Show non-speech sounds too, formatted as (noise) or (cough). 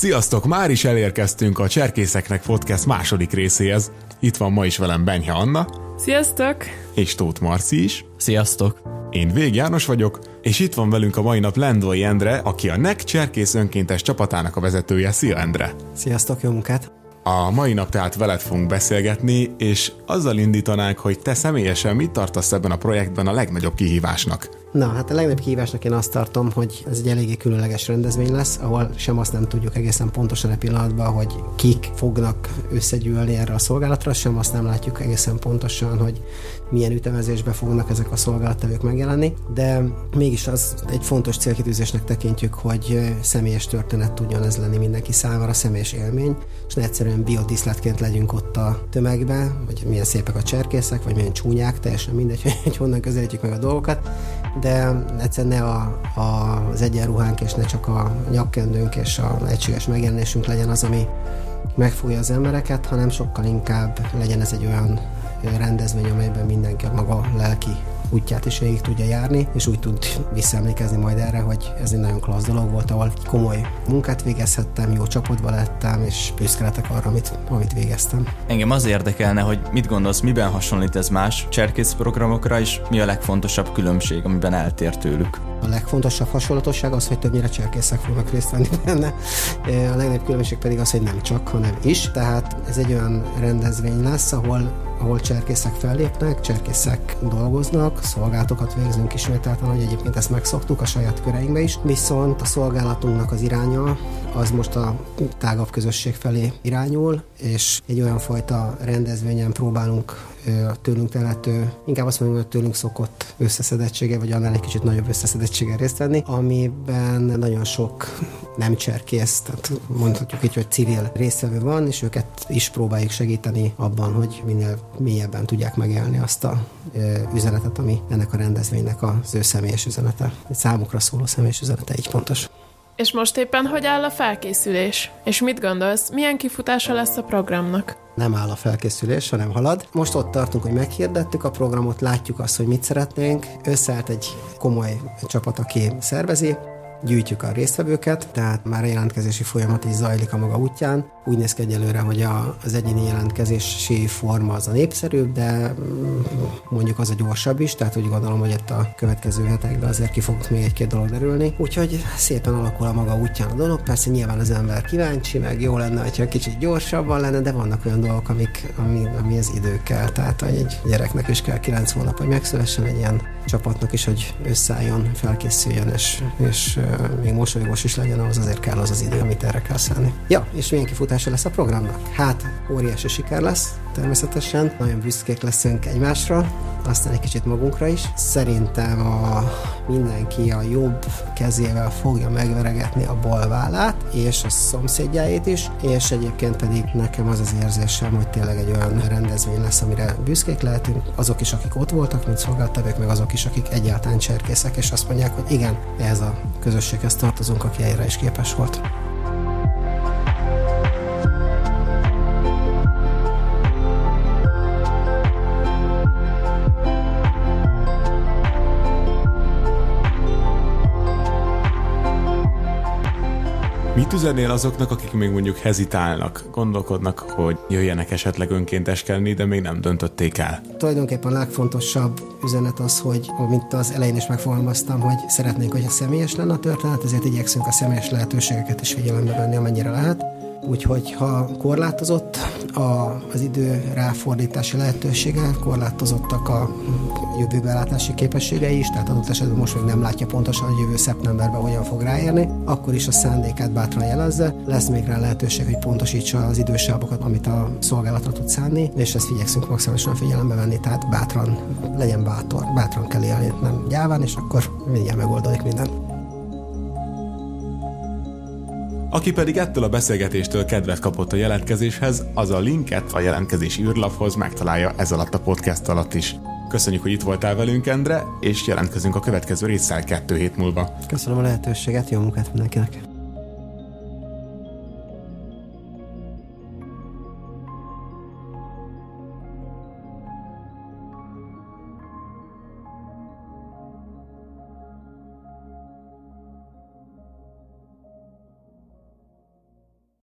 Sziasztok! Már is elérkeztünk a Cserkészeknek Podcast második részéhez. Itt van ma is velem Benyha Anna. Sziasztok! És Tóth Marci is. Sziasztok! Én Vég János vagyok, és itt van velünk a mai nap Lendvai Endre, aki a NEC Cserkész önkéntes csapatának a vezetője. Szia Endre! Sziasztok, jó munkát! A mai nap tehát veled fogunk beszélgetni, és azzal indítanánk, hogy te személyesen mit tartasz ebben a projektben a legnagyobb kihívásnak? Na, hát a legnagyobb kihívásnak én azt tartom, hogy ez egy eléggé különleges rendezvény lesz, ahol sem azt nem tudjuk egészen pontosan a pillanatban, hogy kik fognak összegyűlni erre a szolgálatra, sem azt nem látjuk egészen pontosan, hogy milyen ütemezésben fognak ezek a szolgálattevők megjelenni, de mégis az egy fontos célkitűzésnek tekintjük, hogy személyes történet tudjon ez lenni mindenki számára, személyes élmény, és ne egyszerűen biodiszletként legyünk ott a tömegbe, vagy milyen szépek a cserkészek, vagy milyen csúnyák, teljesen mindegy, (laughs) hogy honnan közelítjük meg a dolgokat, de egyszerűen ne a, a, az egyenruhánk és ne csak a nyakkendőnk és a egységes megjelenésünk legyen az, ami megfogja az embereket, hanem sokkal inkább legyen ez egy olyan rendezvény, amelyben mindenki a maga lelki útját is végig tudja járni, és úgy tud visszaemlékezni majd erre, hogy ez egy nagyon klassz dolog volt, ahol komoly munkát végezhettem, jó csapatba lettem, és büszke lettek arra, amit, amit végeztem. Engem az érdekelne, hogy mit gondolsz, miben hasonlít ez más cserkész programokra, és mi a legfontosabb különbség, amiben eltér tőlük? A legfontosabb hasonlatosság az, hogy többnyire cserkészek fognak részt venni (laughs) benne. A legnagyobb különbség pedig az, hogy nem csak, hanem is. Tehát ez egy olyan rendezvény lesz, ahol ahol cserkészek fellépnek, cserkészek dolgoznak, szolgálatokat végzünk ismételten, hogy egyébként ezt megszoktuk a saját köreinkbe is, viszont a szolgálatunknak az iránya az most a tágabb közösség felé irányul, és egy olyan fajta rendezvényen próbálunk tőlünk telhető, inkább azt mondom, hogy tőlünk szokott összeszedettsége, vagy annál egy kicsit nagyobb összeszedettséggel részt venni, amiben nagyon sok nem cserkész, tehát mondhatjuk így, hogy civil résztvevő van, és őket is próbáljuk segíteni abban, hogy minél mélyebben tudják megélni azt a üzenetet, ami ennek a rendezvénynek az ő személyes üzenete. Egy számukra szóló személyes üzenete, így pontos. És most éppen hogy áll a felkészülés? És mit gondolsz, milyen kifutása lesz a programnak? Nem áll a felkészülés, hanem halad. Most ott tartunk, hogy meghirdettük a programot, látjuk azt, hogy mit szeretnénk. Összeállt egy komoly csapat, aki szervezi, gyűjtjük a résztvevőket, tehát már a jelentkezési folyamat is zajlik a maga útján. Úgy néz ki egyelőre, hogy a, az egyéni jelentkezési forma az a népszerűbb, de mm, mondjuk az a gyorsabb is, tehát úgy gondolom, hogy itt a következő hetekben azért ki fogok még egy-két dolog derülni. Úgyhogy szépen alakul a maga útján a dolog. Persze nyilván az ember kíváncsi, meg jó lenne, hogyha kicsit gyorsabban lenne, de vannak olyan dolgok, amik, ami, ami az idő kell. Tehát egy gyereknek is kell 9 hónap, hogy megszülessen egy ilyen csapatnak is, hogy összeálljon, felkészüljön, és, és még mosolygós is legyen, ahhoz azért kell az az idő, amit erre kell szállni. Ja, és milyen kifutása lesz a programnak? Hát, óriási siker lesz, természetesen. Nagyon büszkék leszünk egymásra, aztán egy kicsit magunkra is. Szerintem a mindenki a jobb kezével fogja megveregetni a bal vállát, és a szomszédjáét is, és egyébként pedig nekem az az érzésem, hogy tényleg egy olyan rendezvény lesz, amire büszkék lehetünk, azok is, akik ott voltak, mint szolgáltatók, meg azok is, akik egyáltalán cserkészek, és azt mondják, hogy igen, ez a közösséghez tartozunk, aki erre is képes volt. Mit üzenél azoknak, akik még mondjuk hezitálnak, gondolkodnak, hogy jöjjenek esetleg önkénteskedni, de még nem döntötték el? Tulajdonképpen a legfontosabb üzenet az, hogy, mint az elején is megfogalmaztam, hogy szeretnénk, hogy a személyes lenne a történet, ezért igyekszünk a személyes lehetőségeket is figyelembe venni, amennyire lehet Úgyhogy ha korlátozott a, az idő ráfordítási lehetősége, korlátozottak a jövőbelátási képességei is, tehát adott esetben most még nem látja pontosan, hogy jövő szeptemberben hogyan fog ráérni, akkor is a szándékát bátran jelezze. Lesz még rá lehetőség, hogy pontosítsa az idősávokat, amit a szolgálatra tud szánni, és ezt igyekszünk maximálisan figyelembe venni, tehát bátran legyen bátor, bátran kell élni, nem gyáván, és akkor mindjárt megoldódik minden. Aki pedig ettől a beszélgetéstől kedvet kapott a jelentkezéshez, az a linket a jelentkezési űrlaphoz megtalálja ez alatt a podcast alatt is. Köszönjük, hogy itt voltál velünk, Endre, és jelentkezünk a következő résszel kettő hét múlva. Köszönöm a lehetőséget, jó munkát mindenkinek!